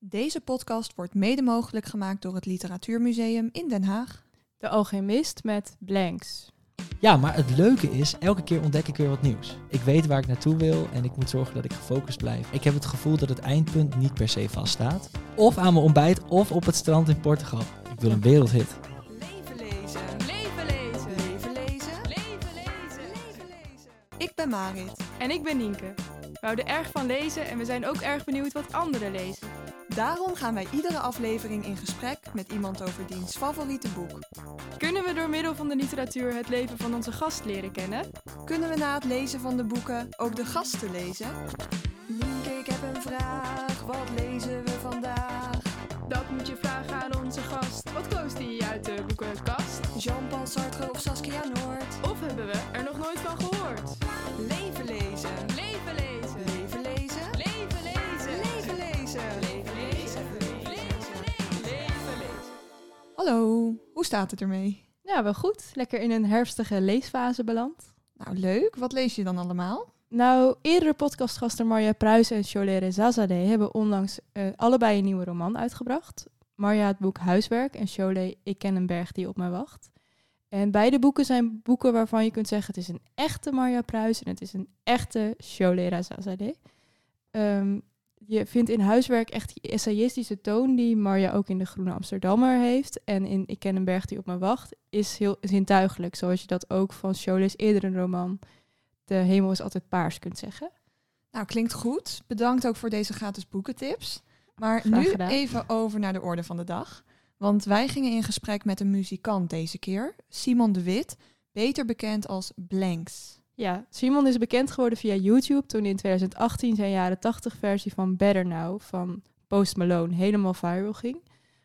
Deze podcast wordt mede mogelijk gemaakt door het Literatuurmuseum in Den Haag. De Alchemist met Blanks. Ja, maar het leuke is, elke keer ontdek ik weer wat nieuws. Ik weet waar ik naartoe wil en ik moet zorgen dat ik gefocust blijf. Ik heb het gevoel dat het eindpunt niet per se vaststaat. Of aan mijn ontbijt of op het strand in Portugal. Ik wil een wereldhit. Leven lezen. Leven lezen. Leven lezen. Leven lezen. Leven lezen. Ik ben Marit. En ik ben Nienke. We houden erg van lezen en we zijn ook erg benieuwd wat anderen lezen. Daarom gaan wij iedere aflevering in gesprek met iemand over diens favoriete boek. Kunnen we door middel van de literatuur het leven van onze gast leren kennen? Kunnen we na het lezen van de boeken ook de gasten lezen? Nienke, ik heb een vraag. Wat lezen we vandaag? Dat moet je vragen aan onze gast. Wat koos die uit de boekenkast? Jean-Paul Sartre of Saskia Noord? Of hebben we er nog nooit van gehoord? Hallo, hoe staat het ermee? Ja, wel goed. Lekker in een herfstige leesfase beland. Nou, leuk. Wat lees je dan allemaal? Nou, eerdere podcastgasten Marja Pruis en Cholere Zazadeh hebben onlangs eh, allebei een nieuwe roman uitgebracht. Marja het boek Huiswerk en Cholet Ik ken een berg die op mij wacht. En beide boeken zijn boeken waarvan je kunt zeggen het is een echte Marja Pruis en het is een echte Cholera Zazadeh. Ehm, je vindt in Huiswerk echt die essayistische toon die Marja ook in De Groene Amsterdammer heeft. En in Ik ken een berg die op mij wacht is heel zintuigelijk, zoals je dat ook van Cholet's eerdere roman De hemel is altijd paars kunt zeggen. Nou, klinkt goed. Bedankt ook voor deze gratis boekentips. Maar Graag nu gedaan. even over naar de orde van de dag. Want wij gingen in gesprek met een muzikant deze keer, Simon de Wit, beter bekend als Blanks. Ja, Simon is bekend geworden via YouTube toen in 2018 zijn jaren 80 versie van Better Now van Post Malone helemaal viral ging.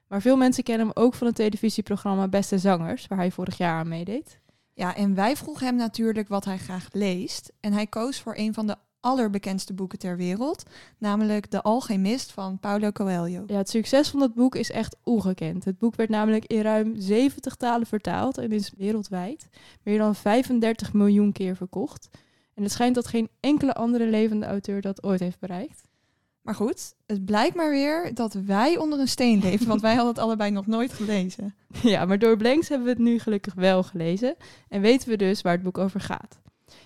Maar veel mensen kennen hem ook van het televisieprogramma Beste Zangers, waar hij vorig jaar aan meedeed. Ja, en wij vroegen hem natuurlijk wat hij graag leest. En hij koos voor een van de allerbekendste boeken ter wereld, namelijk De Alchemist van Paulo Coelho. Ja, het succes van dat boek is echt ongekend. Het boek werd namelijk in ruim 70 talen vertaald en is wereldwijd meer dan 35 miljoen keer verkocht. En het schijnt dat geen enkele andere levende auteur dat ooit heeft bereikt. Maar goed, het blijkt maar weer dat wij onder een steen leven, want wij hadden het allebei nog nooit gelezen. Ja, maar door Blanks hebben we het nu gelukkig wel gelezen en weten we dus waar het boek over gaat.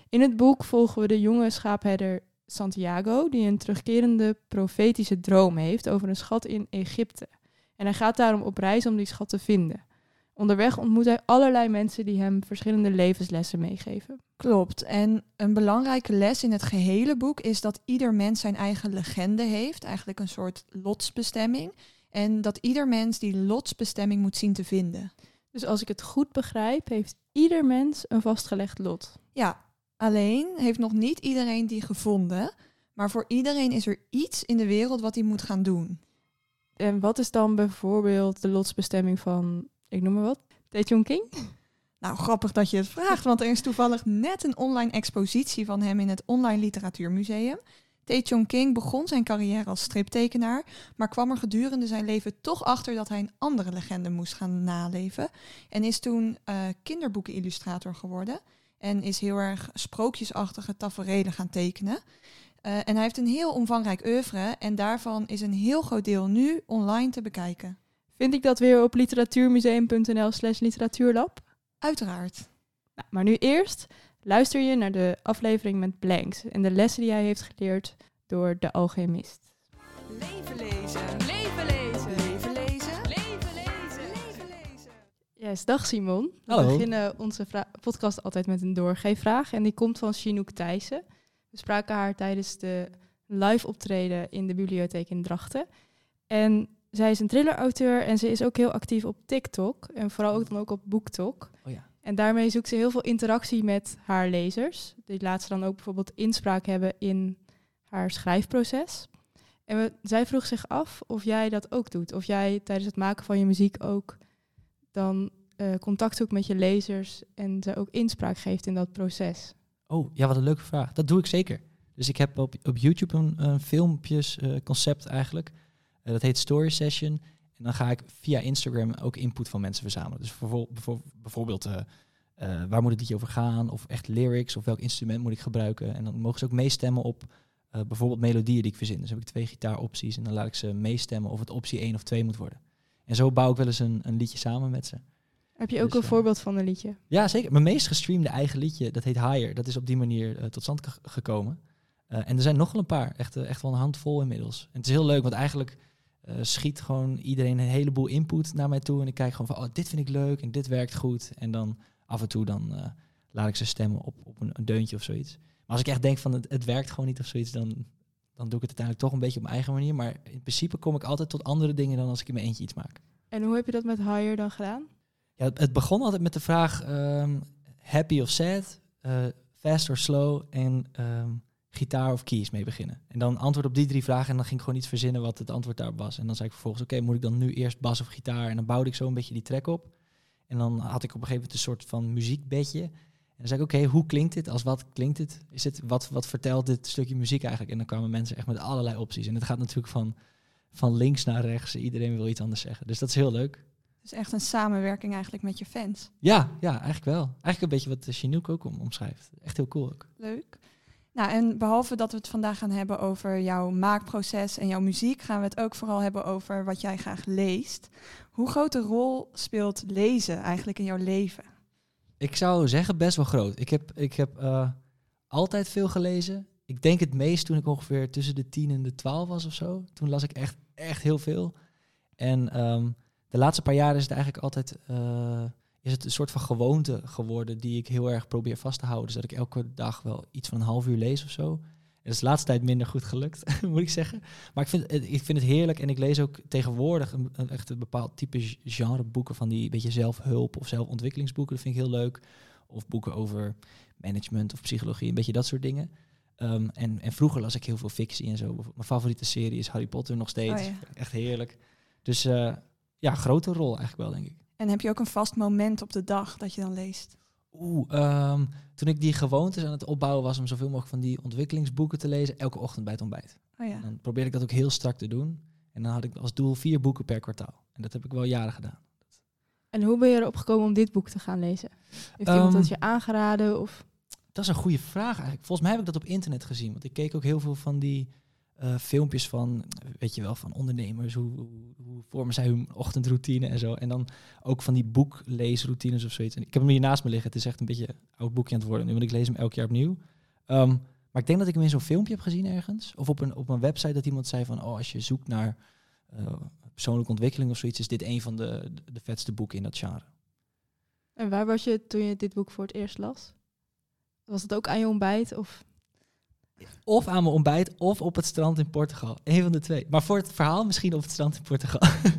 In het boek volgen we de jonge schaapherder Santiago, die een terugkerende profetische droom heeft over een schat in Egypte. En hij gaat daarom op reis om die schat te vinden. Onderweg ontmoet hij allerlei mensen die hem verschillende levenslessen meegeven. Klopt. En een belangrijke les in het gehele boek is dat ieder mens zijn eigen legende heeft, eigenlijk een soort lotsbestemming. En dat ieder mens die lotsbestemming moet zien te vinden. Dus als ik het goed begrijp, heeft ieder mens een vastgelegd lot. Ja, alleen heeft nog niet iedereen die gevonden. Maar voor iedereen is er iets in de wereld wat hij moet gaan doen. En wat is dan bijvoorbeeld de lotsbestemming van, ik noem maar wat, Tae King? Nou, grappig dat je het vraagt, want er is toevallig net een online expositie van hem in het Online Literatuurmuseum. Tae Chong King begon zijn carrière als striptekenaar, maar kwam er gedurende zijn leven toch achter dat hij een andere legende moest gaan naleven. En is toen eh kinderboekenillustrator geworden en is heel erg sprookjesachtige taferelen gaan tekenen. Eh, en hij heeft een heel omvangrijk oeuvre en daarvan is een heel groot deel nu online te bekijken. Vind ik dat weer op literatuurmuseum.nl slash literatuurlab? Uiteraard. Nou, maar nu eerst luister je naar de aflevering met Blanks en de lessen die hij heeft geleerd door de alchemist. Leven lezen! Yes, dag Simon. We Hallo. beginnen onze podcast altijd met een doorgeefvraag en die komt van Chinook Thijssen. We spraken haar tijdens de live optreden in de bibliotheek in Drachten. En zij is een thrillerauteur en ze is ook heel actief op TikTok en vooral ook dan ook op BookTok. Oh ja. En daarmee zoekt ze heel veel interactie met haar lezers. Die laat ze dan ook bijvoorbeeld inspraak hebben in haar schrijfproces. En we, zij vroeg zich af of jij dat ook doet. Of jij tijdens het maken van je muziek ook dan eh, contact zoekt met je lezers en ze ook inspraak geeft in dat proces. Oh, ja, wat een leuke vraag. Dat doe ik zeker. Dus ik heb op, op YouTube een, een filmpjesconcept concept eigenlijk. Eh, dat heet Story Session. En dan ga ik via Instagram ook input van mensen verzamelen. Dus bijvoorbeeld, eh, eh, waar moet het liedje over gaan? Of echt lyrics? Of welk instrument moet ik gebruiken? En dan mogen ze ook meestemmen op eh, eh, bijvoorbeeld melodieën die ik verzin. Dus heb ik twee gitaaropties en dan laat ik ze meestemmen of het optie 1 of 2 moet worden. En zo bouw ik wel eens een, een liedje samen met ze. Heb je ook Dus, een ja. voorbeeld van een liedje? Ja, zeker. Mijn meest gestreamde eigen liedje, dat heet Higher. Dat is op die manier eh, tot stand ge- gekomen. Eh, en er zijn nog wel een paar. Echt, eh, echt wel een handvol inmiddels. En het is heel leuk, want eigenlijk eh, schiet gewoon iedereen een heleboel input naar mij toe. En ik kijk gewoon van, oh, dit vind ik leuk en dit werkt goed. En dan af en toe dan eh, laat ik ze stemmen op, op een, een deuntje of zoiets. Maar als ik echt denk van, het, het werkt gewoon niet of zoiets, dan, dan doe ik het uiteindelijk toch een beetje op mijn eigen manier. Maar in principe kom ik altijd tot andere dingen dan als ik in mijn eentje iets maak. En hoe heb je dat met Higher dan gedaan? Ja, het- begon altijd met de vraag ehm, happy of sad, eh, fast or slow en ehm, gitaar of keys mee beginnen. En dan antwoord op die drie vragen en dan ging ik gewoon iets verzinnen wat het antwoord daarop was. En dan zei ik vervolgens, oké, moet ik dan nu eerst bas of gitaar? En dan bouwde ik zo een beetje die track op. En dan had ik op een gegeven moment een soort van muziekbedje. En dan zei ik, oké, hoe klinkt dit? Als wat klinkt dit? Is het wat, wat vertelt dit stukje muziek eigenlijk? En dan kwamen mensen echt met allerlei opties. En het gaat natuurlijk van, van links naar rechts. Iedereen wil iets anders zeggen. Dus dat is heel leuk. Dus echt een samenwerking eigenlijk met je fans. Ja, ja, eigenlijk wel. Eigenlijk een beetje wat de Chinook ook om, omschrijft. Echt heel cool ook. Leuk. Nou, en behalve dat we het vandaag gaan hebben over jouw maakproces en jouw muziek, gaan we het ook vooral hebben over wat jij graag leest. Hoe grote rol speelt lezen eigenlijk in jouw leven? Ik zou zeggen best wel groot. Ik heb, ik heb eh, altijd veel gelezen. Ik denk het meest toen ik ongeveer tussen de 10 en de 12 was of zo. Toen las ik echt, echt heel veel. En ehm, de laatste paar jaren is het eigenlijk altijd eh, is het een soort van gewoonte geworden die ik heel erg probeer vast te houden. Dus dat ik elke dag wel iets van een half uur lees of zo. Dat is de laatste tijd minder goed gelukt, moet ik zeggen. Maar ik vind, het- ik vind het heerlijk en ik lees ook tegenwoordig een, een echt een bepaald type genre boeken van die beetje zelfhulp of zelfontwikkelingsboeken. Dat vind ik heel leuk. Of boeken over management of psychologie, een beetje dat soort dingen. Ehm, en, en vroeger las ik heel veel fictie en zo. Mijn favoriete serie is Harry Potter nog steeds. Oh ja. Echt heerlijk. Dus eh, ja, grote rol eigenlijk wel, denk ik. En heb je ook een vast moment op de dag dat je dan leest? Oeh, ehm, toen ik die gewoontes aan het opbouwen was om zoveel mogelijk van die ontwikkelingsboeken te lezen, elke ochtend bij het ontbijt. Oh ja. En dan probeerde ik dat ook heel strak te doen. En dan had ik als doel vier boeken per kwartaal. En dat heb ik wel jaren gedaan. En hoe ben je erop gekomen om dit boek te gaan lezen? Heeft iemand Ehm, dat je aangeraden? Of... Dat is een goede vraag eigenlijk. Volgens mij heb ik dat op internet gezien. Want ik keek ook heel veel van die eh, filmpjes van, weet je wel, van ondernemers. Hoe, hoe, vormen zij hun ochtendroutine en zo. En dan ook van die boekleesroutines of zoiets. En ik heb hem hier naast me liggen. Het is echt een beetje oud boekje aan het worden nu. Want ik lees hem elk jaar opnieuw. Ehm, maar ik denk dat ik hem in zo'n filmpje heb gezien ergens. Of op een, op een website dat iemand zei van... Oh, als je zoekt naar eh, persoonlijke ontwikkeling of zoiets... is dit een van de, de, de vetste boeken in dat genre. En waar was je toen je dit boek voor het eerst las? Was het ook aan je ontbijt? Of... Of aan mijn ontbijt of op het strand in Portugal. Eén van de twee. Maar voor het verhaal misschien op het strand in Portugal.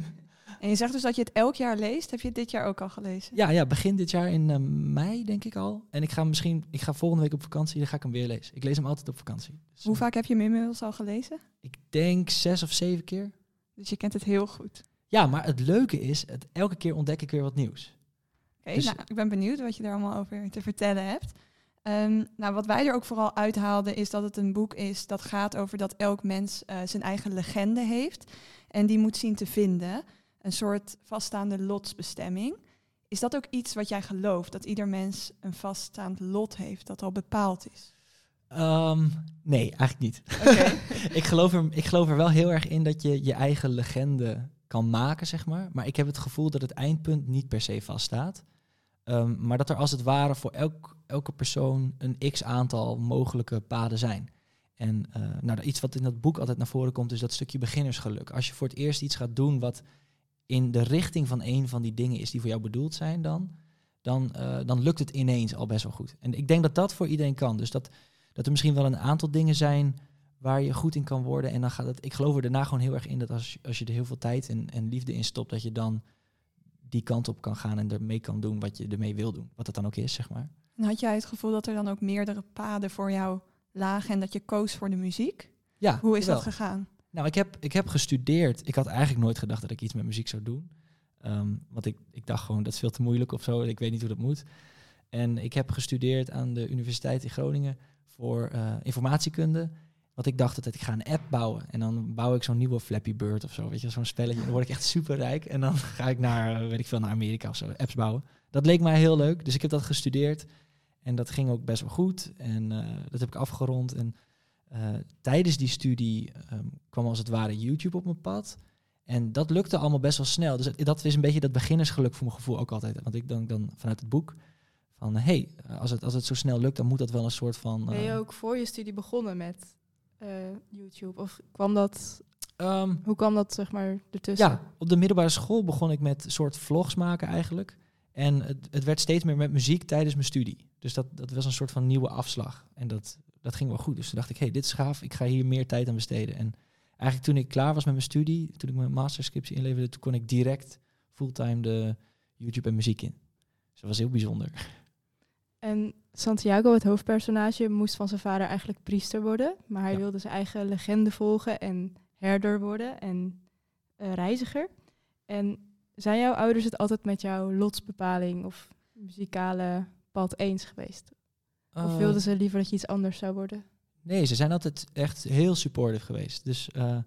En je zegt dus dat je het elk jaar leest. Heb je het dit jaar ook al gelezen? ja, ja, begin dit jaar in eh, mei denk ik al. En ik ga misschien, ik ga volgende week op vakantie, dan ga ik hem weer lezen. Ik lees hem altijd op vakantie. Dus, Hoe eh, vaak heb je hem inmiddels al gelezen? Ik denk zes of zeven keer. Dus je kent het heel goed. Ja, maar het leuke is, het, elke keer ontdek ik weer wat nieuws. Oké, Dus- nou, ik ben benieuwd wat je daar allemaal over te vertellen hebt. Ehm, nou, wat wij er ook vooral uithaalden is dat het een boek is dat gaat over dat elk mens eh, zijn eigen legende heeft en die moet zien te vinden. Een soort vaststaande lotsbestemming. Is dat ook iets wat jij gelooft, dat ieder mens een vaststaand lot heeft dat al bepaald is? Ehm, nee, eigenlijk niet. Ik, geloof er, ik geloof er wel heel erg in dat je je eigen legende kan maken, zeg maar. Maar ik heb het gevoel dat het eindpunt niet per se vaststaat. Ehm, maar dat er als het ware voor elk, elke persoon een x aantal mogelijke paden zijn. En eh, nou, iets wat in dat boek altijd naar voren komt, is dat stukje beginnersgeluk. Als je voor het eerst iets gaat doen wat in de richting van een van die dingen is die voor jou bedoeld zijn, dan, dan, eh, dan lukt het ineens al best wel goed. En ik denk dat dat voor iedereen kan. Dus dat, dat er misschien wel een aantal dingen zijn waar je goed in kan worden. En dan gaat het. Ik geloof er daarna gewoon heel erg in dat als, als je er heel veel tijd en, en liefde in stopt, dat je dan die kant op kan gaan en ermee kan doen wat je ermee wil doen. Wat dat dan ook is, zeg maar. En had jij het gevoel dat er dan ook meerdere paden voor jou lagen en dat je koos voor de muziek? Ja, Hoe is dat gegaan? Nou, ik heb, ik heb gestudeerd. Ik had eigenlijk nooit gedacht dat ik iets met muziek zou doen. Ehm, want ik, ik dacht gewoon, dat is veel te moeilijk of zo. Ik weet niet hoe dat moet. En ik heb gestudeerd aan de Universiteit in Groningen voor eh, informatiekunde. Want ik dacht altijd, ik ga een app bouwen. En dan bouw ik zo'n nieuwe Flappy Bird of zo. Weet je, zo'n spelletje. Dan word ik echt super rijk. En dan ga ik naar, eh, weet ik veel, naar Amerika of zo, apps bouwen. Dat leek mij heel leuk. Dus ik heb dat gestudeerd. En dat ging ook best wel goed. En eh, dat heb ik afgerond. En eh, tijdens die studie ehm, kwam als het ware YouTube op mijn pad. En dat lukte allemaal best wel snel. Dus dat is een beetje dat beginnersgeluk voor mijn gevoel ook altijd. Want ik denk dan vanuit het boek van... hé, hey, als, het, als het zo snel lukt, dan moet dat wel een soort van... Ben je ook voor je studie begonnen met eh, YouTube? Of kwam dat, ehm, hoe kwam dat zeg maar ertussen? Ja, op de middelbare school begon ik met soort vlogs maken eigenlijk. En het, het werd steeds meer met muziek tijdens mijn studie. Dus dat, dat was een soort van nieuwe afslag. En dat, dat ging wel goed. Dus toen dacht ik, hé, hey, dit is gaaf. Ik ga hier meer tijd aan besteden. En eigenlijk toen ik klaar was met mijn studie, toen ik mijn masterscriptie inleverde, toen kon ik direct fulltime de YouTube en muziek in. Dus dat was heel bijzonder. En Santiago, het hoofdpersonage, moest van zijn vader eigenlijk priester worden. Maar hij Ja. wilde zijn eigen legende volgen en herder worden en eh, reiziger. En zijn jouw ouders het altijd met jouw lotsbepaling of muzikale pad eens geweest? Of Eh, wilden ze liever dat je iets anders zou worden? Nee, ze zijn altijd echt heel supportive geweest. Dus eh,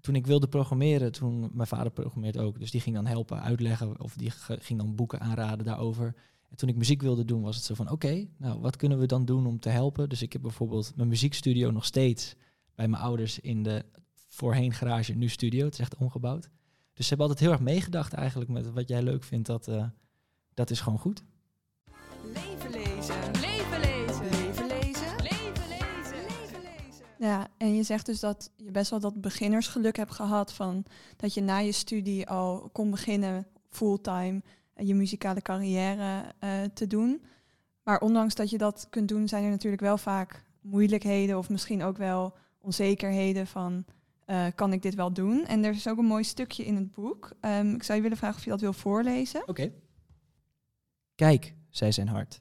toen ik wilde programmeren, toen mijn vader programmeert ook, dus die ging dan helpen uitleggen of die ging dan boeken aanraden daarover. En toen ik muziek wilde doen, was het zo van oké, nou wat kunnen we dan doen om te helpen? Dus ik heb bijvoorbeeld mijn muziekstudio nog steeds bij mijn ouders in de voorheen garage, nu studio. Het is echt omgebouwd. Dus ze hebben altijd heel erg meegedacht eigenlijk met wat jij leuk vindt, dat, eh, dat is gewoon goed. Leven lezen. Leven lezen. Leven lezen. Leven lezen. Leven lezen. Ja, en je zegt dus dat je best wel dat beginnersgeluk hebt gehad van dat je na je studie al kon beginnen fulltime je muzikale carrière eh, te doen. Maar ondanks dat je dat kunt doen, zijn er natuurlijk wel vaak moeilijkheden of misschien ook wel onzekerheden van eh, kan ik dit wel doen? En er is ook een mooi stukje in het boek. Ehm, ik zou je willen vragen of je dat wil voorlezen. Oké. Kijk, zei zijn hart.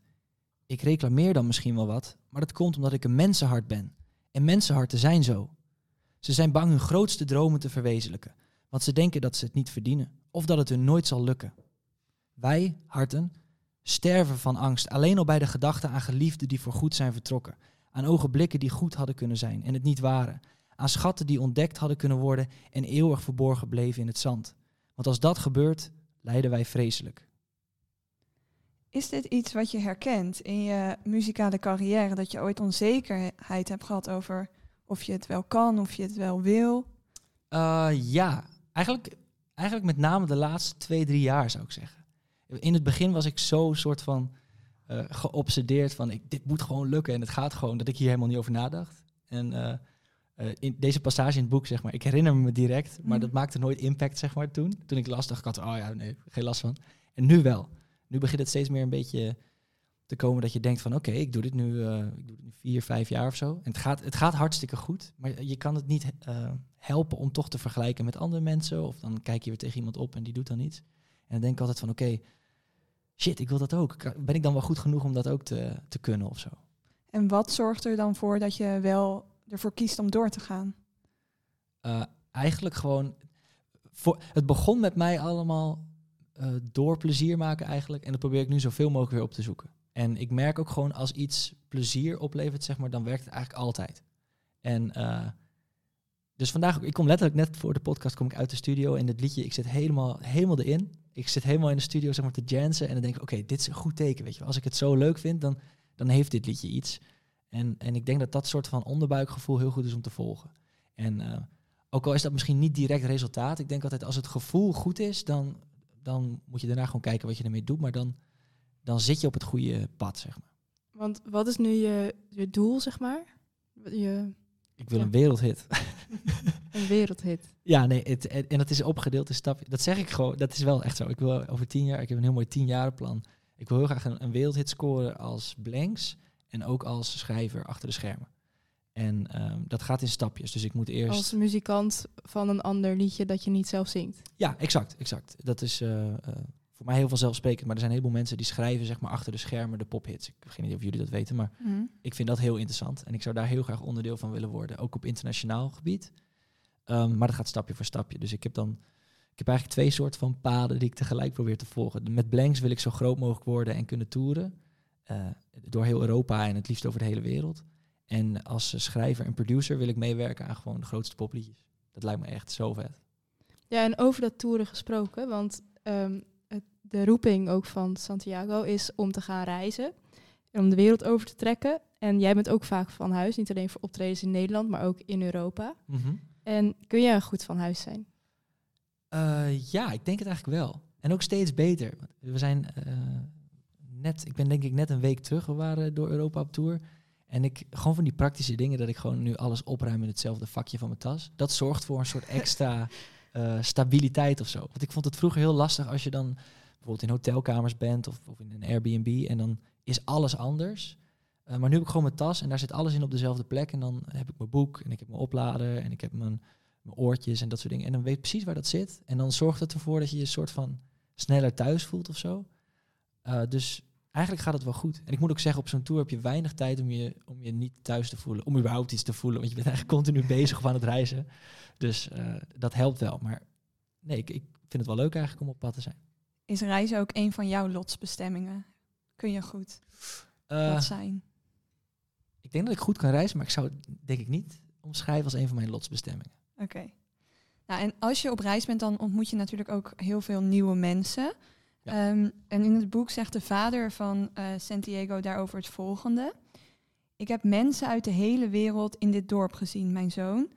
Ik reclameer dan misschien wel wat, maar dat komt omdat ik een mensenhart ben. En mensenharten zijn zo. Ze zijn bang hun grootste dromen te verwezenlijken, want ze denken dat ze het niet verdienen of dat het hun nooit zal lukken. Wij, harten, sterven van angst alleen al bij de gedachte aan geliefden die voorgoed zijn vertrokken, aan ogenblikken die goed hadden kunnen zijn en het niet waren, aan schatten die ontdekt hadden kunnen worden en eeuwig verborgen bleven in het zand. Want als dat gebeurt, lijden wij vreselijk. Is dit iets wat je herkent in je muzikale carrière? Dat je ooit onzekerheid hebt gehad over of je het wel kan, of je het wel wil? Uh, ja, eigenlijk, eigenlijk met name de laatste twee, drie jaar zou ik zeggen. In het begin was ik zo soort van uh, geobsedeerd van ik, dit moet gewoon lukken en het gaat gewoon, dat ik hier helemaal niet over nadacht. En uh, uh, in deze passage in het boek, zeg maar, ik herinner me direct, maar Mm. dat maakte nooit impact, zeg maar, toen. Toen ik las, dacht ik altijd, oh ja, nee, geen last van. En nu wel. Nu begint het steeds meer een beetje te komen dat je denkt van, oké, ik doe dit nu, ik doe dit nu vier, vijf jaar of zo. En het gaat, het gaat hartstikke goed, maar je kan het niet helpen om toch te vergelijken met andere mensen. Of dan kijk je weer tegen iemand op en die doet dan iets. En dan denk ik altijd van, oké, shit, ik wil dat ook. Ben ik dan wel goed genoeg om dat ook te, te kunnen of zo? En wat zorgt er dan voor dat je wel ervoor kiest om door te gaan? Uh, eigenlijk gewoon, voor, het begon met mij allemaal uh, door plezier maken eigenlijk. En dat probeer ik nu zoveel mogelijk weer op te zoeken. En ik merk ook gewoon als iets plezier oplevert, zeg maar, dan werkt het eigenlijk altijd. En uh, dus vandaag, ik kom letterlijk net voor de podcast kom ik uit de studio en het liedje, ik zit helemaal, helemaal erin. Ik zit helemaal in de studio zeg maar te jansen en dan denk ik, oké, okay, dit is een goed teken, weet je. Als ik het zo leuk vind, dan, dan heeft dit liedje iets. En, en ik denk dat dat soort van onderbuikgevoel heel goed is om te volgen. En uh, ook al is dat misschien niet direct resultaat, ik denk altijd als het gevoel goed is, dan, dan moet je daarna gewoon kijken wat je ermee doet, maar dan, dan zit je op het goede pad, zeg maar. Want wat is nu je, je doel, zeg maar? Je, ik wil ja. een wereldhit. een wereldhit. Ja, nee, het, en dat is opgedeeld in stapjes. Dat zeg ik gewoon, dat is wel echt zo. Ik wil over tien jaar, ik heb een heel mooi tienjarenplan. Ik wil heel graag een, een wereldhit scoren als blanks en ook als schrijver achter de schermen. En um, dat gaat in stapjes. Dus ik moet eerst. Als muzikant van een ander liedje dat je niet zelf zingt. Ja, exact, exact. Dat is uh, uh, voor mij heel vanzelfsprekend. Maar er zijn een heleboel mensen die schrijven zeg maar achter de schermen de pophits. Ik heb geen idee of jullie dat weten, maar Mm. ik vind dat heel interessant. En ik zou daar heel graag onderdeel van willen worden, ook op internationaal gebied. Um, maar dat gaat stapje voor stapje. Dus ik heb dan. Ik heb eigenlijk twee soorten van paden die ik tegelijk probeer te volgen. Met Blanks wil ik zo groot mogelijk worden en kunnen toeren. Uh, door heel Europa en het liefst over de hele wereld. En als schrijver en producer wil ik meewerken aan gewoon de grootste popliedjes. Dat lijkt me echt zo vet. Ja, en over dat toeren gesproken, want um, het, de roeping ook van Santiago is om te gaan reizen. En om de wereld over te trekken. En jij bent ook vaak van huis, niet alleen voor optredens in Nederland, maar ook in Europa. Mhm. En kun jij goed van huis zijn? Eh, ja, ik denk het eigenlijk wel. En ook steeds beter. We zijn eh, net, ik ben denk ik net een week terug. We waren door Europa op tour. En ik, gewoon van die praktische dingen, dat ik gewoon nu alles opruim in hetzelfde vakje van mijn tas. Dat zorgt voor een soort extra eh, stabiliteit of zo. Want ik vond het vroeger heel lastig als je dan bijvoorbeeld in hotelkamers bent of, of in een Airbnb. En dan is alles anders. Eh, maar nu heb ik gewoon mijn tas en daar zit alles in op dezelfde plek. En dan heb ik mijn boek en ik heb mijn oplader en ik heb mijn, mijn oortjes en dat soort dingen. En dan weet ik precies waar dat zit. En dan zorgt het ervoor dat je je soort van sneller thuis voelt of zo. Eh, dus eigenlijk gaat het wel goed. En ik moet ook zeggen, op zo'n tour heb je weinig tijd om je, om je niet thuis te voelen. Om überhaupt iets te voelen. Want je bent eigenlijk continu bezig of aan het reizen. Dus eh, dat helpt wel. Maar nee, ik, ik vind het wel leuk eigenlijk om op pad te zijn. Is reizen ook een van jouw lotsbestemmingen? Kun je goed Eh, dat zijn? Ik denk dat ik goed kan reizen, maar ik zou het denk ik niet omschrijven als een van mijn lotsbestemmingen. Oké. Nou, en als je op reis bent, dan ontmoet je natuurlijk ook heel veel nieuwe mensen. Ja. Ehm, en in het boek zegt de vader van eh, Santiago daarover het volgende. Ik heb mensen uit de hele wereld in dit dorp gezien, mijn zoon.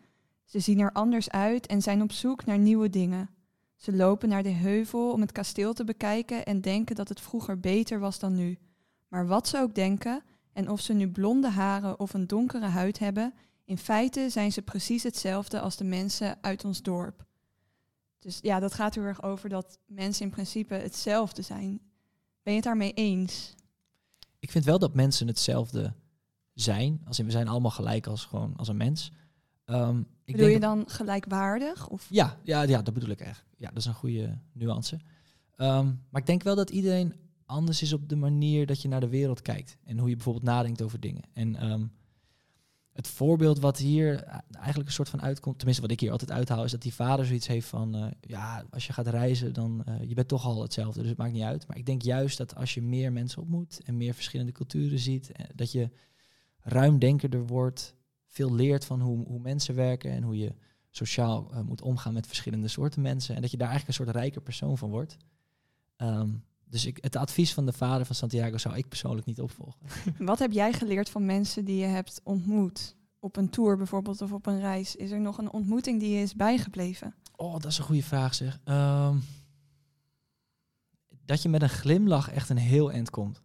Ze zien er anders uit en zijn op zoek naar nieuwe dingen. Ze lopen naar de heuvel om het kasteel te bekijken en denken dat het vroeger beter was dan nu. Maar wat ze ook denken, en of ze nu blonde haren of een donkere huid hebben, in feite zijn ze precies hetzelfde als de mensen uit ons dorp. Dus ja, dat gaat heel erg over dat mensen in principe hetzelfde zijn. Ben je het daarmee eens? Ik vind wel dat mensen hetzelfde zijn. Als in, we zijn allemaal gelijk als, gewoon, als een mens. Ehm, ik Bedoel je dan gelijkwaardig? Of? Ja, ja, ja, dat bedoel ik eigenlijk. Ja, dat is een goede nuance. Ehm, maar ik denk wel dat iedereen anders is op de manier dat je naar de wereld kijkt. En hoe je bijvoorbeeld nadenkt over dingen. En ehm, het voorbeeld wat hier eigenlijk een soort van uitkomt, tenminste wat ik hier altijd uithaal, is dat die vader zoiets heeft van, eh, ja, als je gaat reizen, dan uh, je bent toch al hetzelfde, dus het maakt niet uit. Maar ik denk juist dat als je meer mensen ontmoet en meer verschillende culturen ziet, eh, dat je ruimdenkerder wordt, veel leert van hoe, hoe mensen werken en hoe je sociaal moet omgaan met verschillende soorten mensen. En dat je daar eigenlijk een soort rijker persoon van wordt. Um, dus ik, het advies van de vader van Santiago zou ik persoonlijk niet opvolgen. Wat heb jij geleerd van mensen die je hebt ontmoet? Op een tour bijvoorbeeld of op een reis. Is er nog een ontmoeting die je is bijgebleven? Oh, dat is een goede vraag zeg. Um, dat je met een glimlach echt een heel eind komt.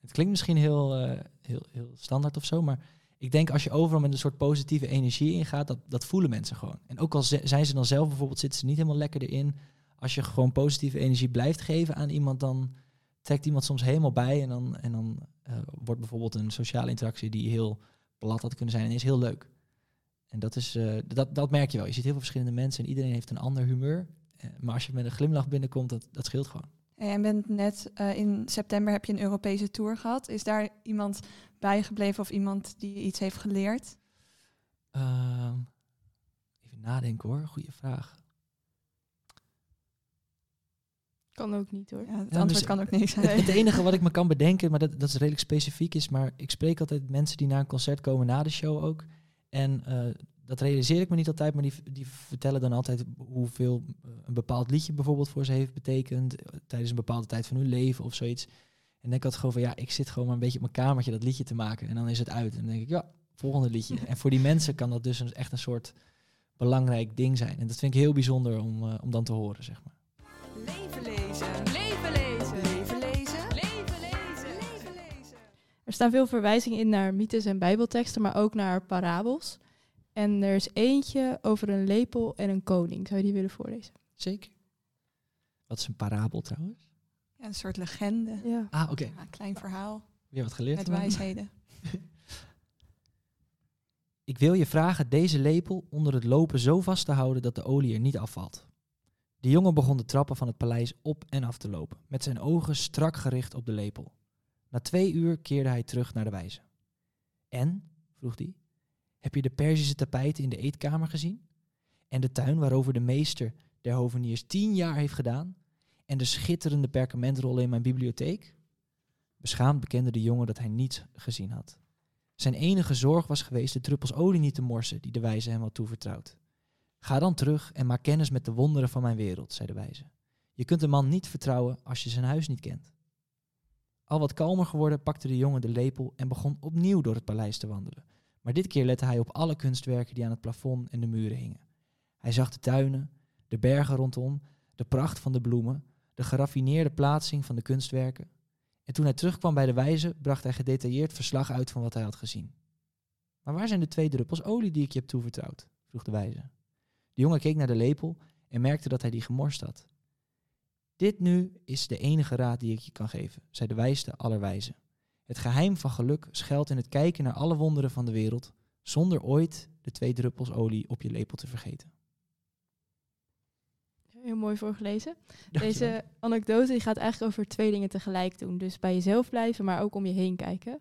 Het klinkt misschien heel, uh, heel, heel standaard of zo, maar ik denk als je overal met een soort positieve energie ingaat, dat, dat voelen mensen gewoon. En ook al zijn ze dan zelf bijvoorbeeld, zitten ze niet helemaal lekker erin. Als je gewoon positieve energie blijft geven aan iemand, dan trekt iemand soms helemaal bij. En dan, en dan uh, wordt bijvoorbeeld een sociale interactie die heel plat had kunnen zijn, en is heel leuk. En dat, is, uh, dat, dat merk je wel. Je ziet heel veel verschillende mensen en iedereen heeft een ander humeur. Uh, maar als je met een glimlach binnenkomt, dat, dat scheelt gewoon. En bent net in september heb je een Europese tour gehad. Is daar iemand bijgebleven of iemand die iets heeft geleerd? Uh, even nadenken hoor, goede vraag. Kan ook niet hoor. Ja, het ja, antwoord dus, kan ook nee zijn. Het, het, enige wat ik me kan bedenken, maar dat, dat is redelijk specifiek is, maar ik spreek altijd mensen die naar een concert komen na de show ook. En uh, dat realiseer ik me niet altijd, maar die, die vertellen dan altijd hoeveel een bepaald liedje bijvoorbeeld voor ze heeft betekend tijdens een bepaalde tijd van hun leven of zoiets. En denk ik altijd gewoon van ja, ik zit gewoon maar een beetje op mijn kamertje dat liedje te maken en dan is het uit. En dan denk ik ja, volgende liedje. en voor die mensen kan dat dus een, echt een soort belangrijk ding zijn. En dat vind ik heel bijzonder om, uh, om dan te horen, zeg maar. Leven lezen, leven lezen, leven lezen, leven lezen, leven lezen. Er staan veel verwijzingen in naar mythes en bijbelteksten, maar ook naar parabels. En er is eentje over een lepel en een koning. Zou je die willen voorlezen? Zeker. Wat is een parabel trouwens? Ja, een soort legende. Ja. Ah, oké. Okay. Ja, klein verhaal. Weer wat geleerd. Met wijsheden. Ik wil je vragen deze lepel onder het lopen zo vast te houden dat de olie er niet afvalt. De jongen begon de trappen van het paleis op en af te lopen, met zijn ogen strak gericht op de lepel. Na twee uur keerde hij terug naar de wijze. En? vroeg hij. Heb je de Perzische tapijten in de eetkamer gezien? En de tuin waarover de meester der hoveniers tien jaar heeft gedaan? En de schitterende perkamentrollen in mijn bibliotheek? Beschaamd bekende de jongen dat hij niets gezien had. Zijn enige zorg was geweest de druppels olie niet te morsen die de wijze hem had toevertrouwd. Ga dan terug en maak kennis met de wonderen van mijn wereld, zei de wijze. Je kunt een man niet vertrouwen als je zijn huis niet kent. Al wat kalmer geworden pakte de jongen de lepel en begon opnieuw door het paleis te wandelen. Maar dit keer lette hij op alle kunstwerken die aan het plafond en de muren hingen. Hij zag de tuinen, de bergen rondom, de pracht van de bloemen, de geraffineerde plaatsing van de kunstwerken. En toen hij terugkwam bij de wijze, bracht hij gedetailleerd verslag uit van wat hij had gezien. Maar waar zijn de twee druppels olie die ik je heb toevertrouwd? vroeg de wijze. De jongen keek naar de lepel en merkte dat hij die gemorst had. Dit nu is de enige raad die ik je kan geven, zei de wijste aller wijzen. Het geheim van geluk schuilt in het kijken naar alle wonderen van de wereld, zonder ooit de twee druppels olie op je lepel te vergeten. Heel mooi voorgelezen. Dankjewel. Deze anekdote die gaat eigenlijk over twee dingen tegelijk doen. Dus bij jezelf blijven, maar ook om je heen kijken.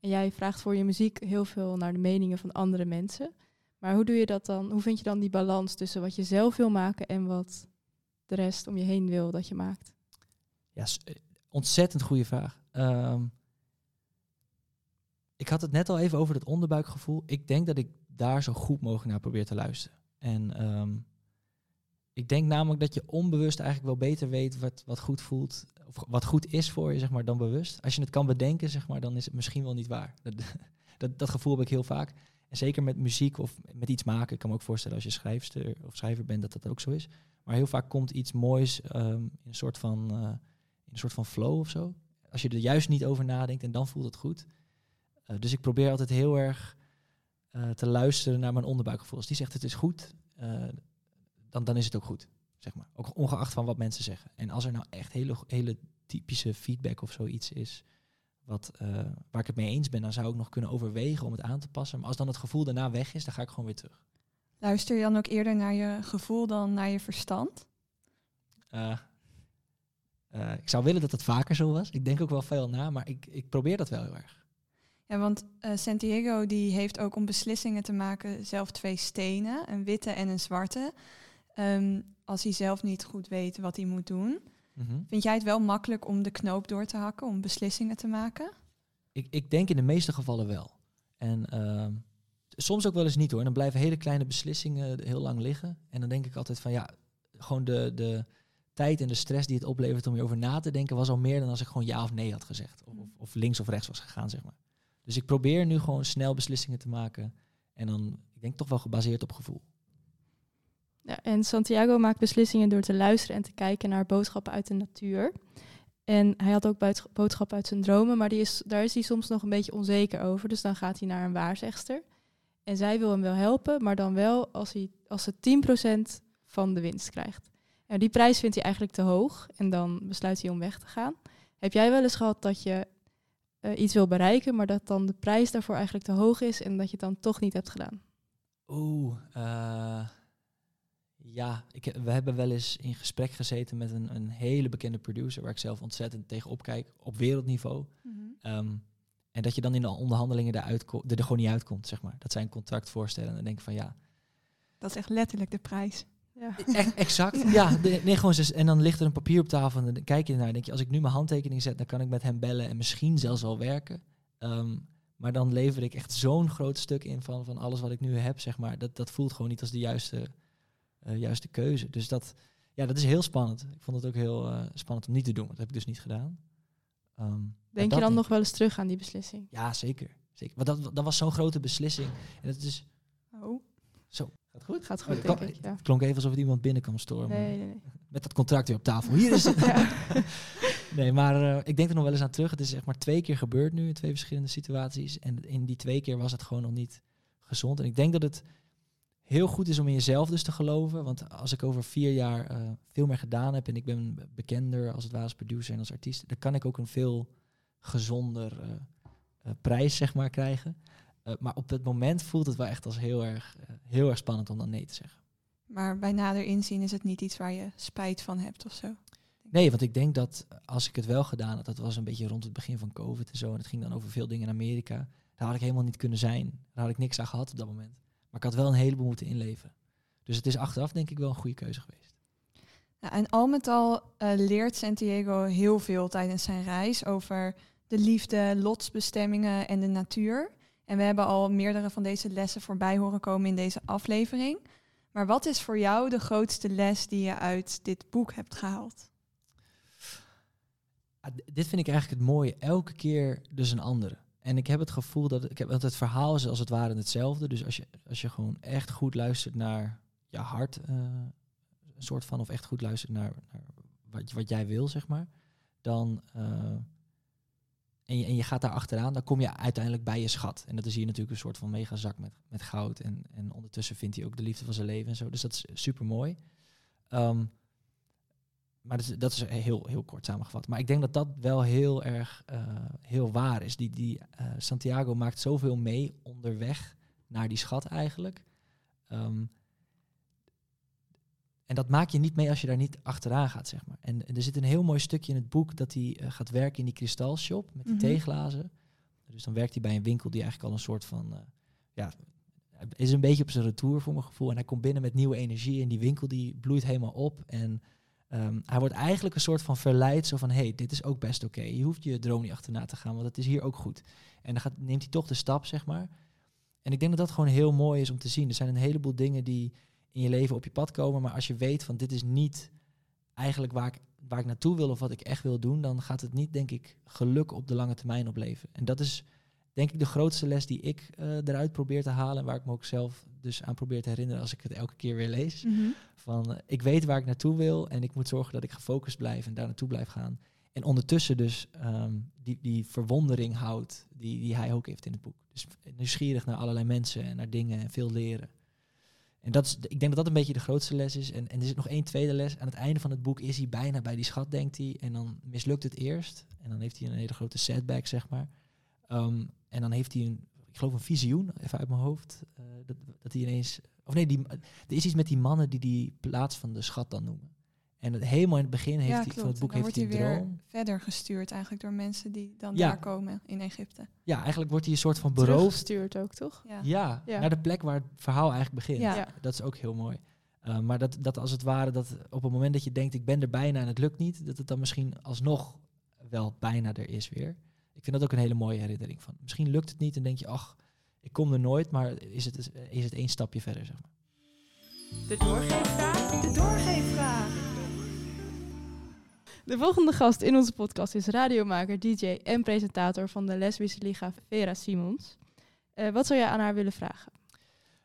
En jij vraagt voor je muziek heel veel naar de meningen van andere mensen. Maar hoe doe je dat dan? Hoe vind je dan die balans tussen wat je zelf wil maken en wat de rest om je heen wil dat je maakt? Ja, eh, ontzettend goede vraag. Ehm, ik had het net al even over dat onderbuikgevoel. Ik denk dat ik daar zo goed mogelijk naar probeer te luisteren. En ehm, ik denk namelijk dat je onbewust eigenlijk wel beter weet wat, wat goed voelt. Of wat goed is voor je, zeg maar, dan bewust. Als je het kan bedenken, zeg maar, dan is het misschien wel niet waar. Dat, dat, dat gevoel heb ik heel vaak. En zeker met muziek of met iets maken. Ik kan me ook voorstellen als je schrijfster of schrijver bent dat dat ook zo is. Maar heel vaak komt iets moois ehm, in een soort van, eh, in een soort van flow of zo. Als je er juist niet over nadenkt en dan voelt het goed. Eh, dus ik probeer altijd heel erg eh, te luisteren naar mijn onderbuikgevoel. Als die zegt het is goed, dan, dan is het ook goed. Zeg maar. Ook ongeacht van wat mensen zeggen. En als er nou echt hele, hele typische feedback of zoiets is, wat, eh, waar ik het mee eens ben, dan zou ik nog kunnen overwegen om het aan te passen. Maar als dan het gevoel daarna weg is, dan ga ik gewoon weer terug. Luister je dan ook eerder naar je gevoel dan naar je verstand? Eh, eh, ik zou willen dat het vaker zo was. Ik denk ook wel veel na, maar ik, ik probeer dat wel heel erg. Ja, want Santiago die heeft ook om beslissingen te maken zelf twee stenen, een witte en een zwarte. Ehm, als hij zelf niet goed weet wat hij moet doen. Mhm. Vind jij het wel makkelijk om de knoop door te hakken, om beslissingen te maken? Ik, ik denk in de meeste gevallen wel. En ehm, soms ook wel eens niet hoor. Dan blijven hele kleine beslissingen heel lang liggen. En dan denk ik altijd van ja, gewoon de, de tijd en de stress die het oplevert om hierover na te denken, was al meer dan als ik gewoon ja of nee had gezegd. Of, of, of links of rechts was gegaan, zeg maar. Dus ik probeer nu gewoon snel beslissingen te maken. En dan, ik denk toch wel gebaseerd op gevoel. En Santiago maakt beslissingen door te luisteren en te kijken naar boodschappen uit de natuur. En hij had ook boodschappen uit zijn dromen, maar die is, daar is hij soms nog een beetje onzeker over. Dus dan gaat hij naar een waarzegster. En zij wil hem wel helpen, maar dan wel als, hij, als ze 10% van de winst krijgt. En die prijs vindt hij eigenlijk te hoog en dan besluit hij om weg te gaan. Heb jij wel eens gehad dat je eh, iets wil bereiken, maar dat dan de prijs daarvoor eigenlijk te hoog is en dat je het dan toch niet hebt gedaan? Oeh, eh, ja, ik, we hebben wel eens in gesprek gezeten met een, een hele bekende producer, waar ik zelf ontzettend tegen opkijk, op wereldniveau. Ehm, en dat je dan in de onderhandelingen er, er gewoon niet uitkomt, zeg maar. Dat zij een contract voorstellen en dan denk ik van ja, Dat is echt letterlijk de prijs. Ja. e- exact. ja, de- nee, gewoon zes- en dan ligt er een papier op tafel en dan kijk je ernaar en denk je, als ik nu mijn handtekening zet, dan kan ik met hem bellen en misschien zelfs wel werken. Ehm, maar dan lever ik echt zo'n groot stuk in van, van alles wat ik nu heb, zeg maar. Dat, dat voelt gewoon niet als de juiste, juiste keuze. Dus dat, ja, dat is heel spannend. Ik vond het ook heel eh, spannend om niet te doen. Dat heb ik dus niet gedaan. Ehm, Denk dat je dan nog wel eens terug aan die beslissing? ja, zeker. zeker. Want dat, dat was zo'n grote beslissing. En het is Oh. zo. Gaat goed? Gaat goed, denk ik. Ja. Het klonk even alsof het iemand binnen kwam stormen. Nee, nee, nee. Met dat contract weer op tafel. Hier is het. Ja. nee, maar eh, ik denk er nog wel eens aan terug. Het is zeg maar twee keer gebeurd nu in twee verschillende situaties. En in die twee keer was het gewoon nog niet gezond. En ik denk dat het heel goed is om in jezelf dus te geloven. Want als ik over vier jaar eh, veel meer gedaan heb en ik ben bekender als het ware als producer en als artiest, dan kan ik ook een veel gezonder eh, eh, prijs zeg maar krijgen. Maar op het moment voelt het wel echt als heel erg, heel erg spannend om dan nee te zeggen. Maar bij nader inzien is het niet iets waar je spijt van hebt of zo. Nee, want ik denk dat als ik het wel gedaan had, dat was een beetje rond het begin van COVID en zo. En het ging dan over veel dingen in Amerika. Daar had ik helemaal niet kunnen zijn. Daar had ik niks aan gehad op dat moment. Maar ik had wel een heleboel moeten inleveren. Dus het is achteraf denk ik wel een goede keuze geweest. Nou, en al met al eh, leert Santiago heel veel tijdens zijn reis over de liefde, lotsbestemmingen en de natuur. En we hebben al meerdere van deze lessen voorbij horen komen in deze aflevering. Maar wat is voor jou de grootste les die je uit dit boek hebt gehaald? Ah, dit vind ik eigenlijk het mooie. Elke keer dus een andere. En ik heb het gevoel dat ik heb, want het verhaal is als het ware hetzelfde. Dus als je, als je gewoon echt goed luistert naar je hart, eh, een soort van, of echt goed luistert naar, naar wat, wat jij wil, zeg maar, dan eh, en, je, en je gaat daar achteraan, dan kom je uiteindelijk bij je schat. En dat is hier natuurlijk een soort van mega zak met, met goud. En, en ondertussen vindt hij ook de liefde van zijn leven en zo. Dus dat is super mooi. Maar dat is, dat is heel, heel kort samengevat. Maar ik denk dat dat wel heel erg eh, heel waar is. Die, die, eh, Santiago maakt zoveel mee onderweg naar die schat eigenlijk. Ehm, en dat maak je niet mee als je daar niet achteraan gaat, zeg maar. En, en er zit een heel mooi stukje in het boek dat hij eh, gaat werken in die kristalshop met die Mhm. theeglazen. Dus dan werkt hij bij een winkel die eigenlijk al een soort van... ja, is een beetje op zijn retour voor mijn gevoel. En hij komt binnen met nieuwe energie en die winkel die bloeit helemaal op. En ehm, hij wordt eigenlijk een soort van verleid. Zo van, hey, dit is ook best oké. Je hoeft je droom niet achterna te gaan, want het is hier ook goed. En dan gaat, neemt hij toch de stap, zeg maar. En ik denk dat dat gewoon heel mooi is om te zien. Er zijn een heleboel dingen die in je leven op je pad komen. Maar als je weet van dit is niet eigenlijk waar ik, waar ik naartoe wil of wat ik echt wil doen, dan gaat het niet, denk ik, geluk op de lange termijn opleveren. En dat is denk ik de grootste les die ik eh, eruit probeer te halen. En waar ik me ook zelf dus aan probeer te herinneren als ik het elke keer weer lees. Mhm. Van eh, ik weet waar ik naartoe wil en ik moet zorgen dat ik gefocust blijf en daar naartoe blijf gaan. En ondertussen dus ehm, die, die verwondering houdt die, die hij ook heeft in het boek. Dus nieuwsgierig naar allerlei mensen en naar dingen en veel leren. En dat is, ik denk dat dat een beetje de grootste les is. En, en er zit nog één tweede les. Aan het einde van het boek is hij bijna bij die schat, denkt hij. En dan mislukt het eerst. En dan heeft hij een hele grote setback, zeg maar. Ehm, en dan heeft hij een, ik geloof een visioen, even uit mijn hoofd. eh, dat, dat hij ineens... Of nee, die, er is iets met die mannen die die plaats van de schat dan noemen. En het, helemaal in het begin heeft ja, hij, van het boek dan heeft wordt hij een weer droom. verder gestuurd eigenlijk door mensen die dan Ja. daar komen in Egypte. Ja, eigenlijk wordt hij een soort van beroofd Teruggestuurd ook, toch? Ja. Ja, Ja. naar de plek waar het verhaal eigenlijk begint. Ja. Ja. Dat is ook heel mooi. Uh, maar dat, dat als het ware, dat op het moment dat je denkt, ik ben er bijna en het lukt niet, dat het dan misschien alsnog wel bijna er is weer. Ik vind dat ook een hele mooie herinnering van. Misschien lukt het niet en denk je, ach, ik kom er nooit, maar is het, is het één stapje verder, zeg maar. De doorgeefvraag. De doorgeefvraag. De volgende gast in onze podcast is radiomaker, DJ en presentator van de Lesbische Liga Vera Simons. Uh, wat zou jij aan haar willen vragen?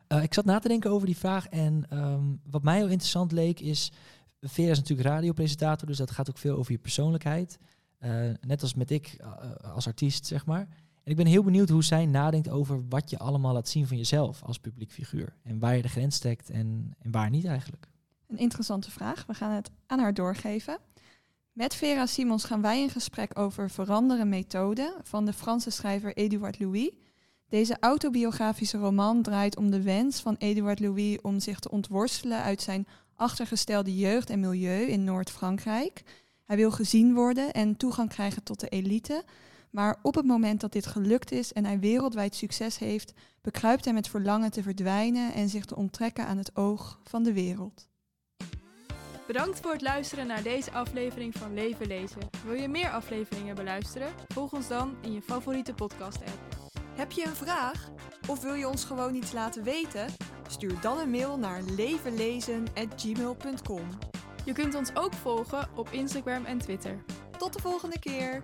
Uh, ik zat na te denken over die vraag en um, wat mij heel interessant leek is, Vera is natuurlijk radiopresentator, dus dat gaat ook veel over je persoonlijkheid. Uh, net als met ik uh, als artiest, zeg maar. En ik ben heel benieuwd hoe zij nadenkt over wat je allemaal laat zien van jezelf als publiek figuur. En waar je de grens trekt en, en waar niet eigenlijk. Een interessante vraag. We gaan het aan haar doorgeven. Met Vera Simons gaan wij in gesprek over Veranderen Methode van de Franse schrijver Edouard Louis. Deze autobiografische roman draait om de wens van Edouard Louis om zich te ontworstelen uit zijn achtergestelde jeugd en milieu in Noord-Frankrijk. Hij wil gezien worden en toegang krijgen tot de elite. Maar op het moment dat dit gelukt is en hij wereldwijd succes heeft, bekruipt hij met verlangen te verdwijnen en zich te onttrekken aan het oog van de wereld. Bedankt voor het luisteren naar deze aflevering van Leven Lezen. Wil je meer afleveringen beluisteren? Volg ons dan in je favoriete podcast-app. Heb je een vraag? Of wil je ons gewoon iets laten weten? Stuur dan een mail naar levenlezen.gmail.com. Je kunt ons ook volgen op Instagram en Twitter. Tot de volgende keer!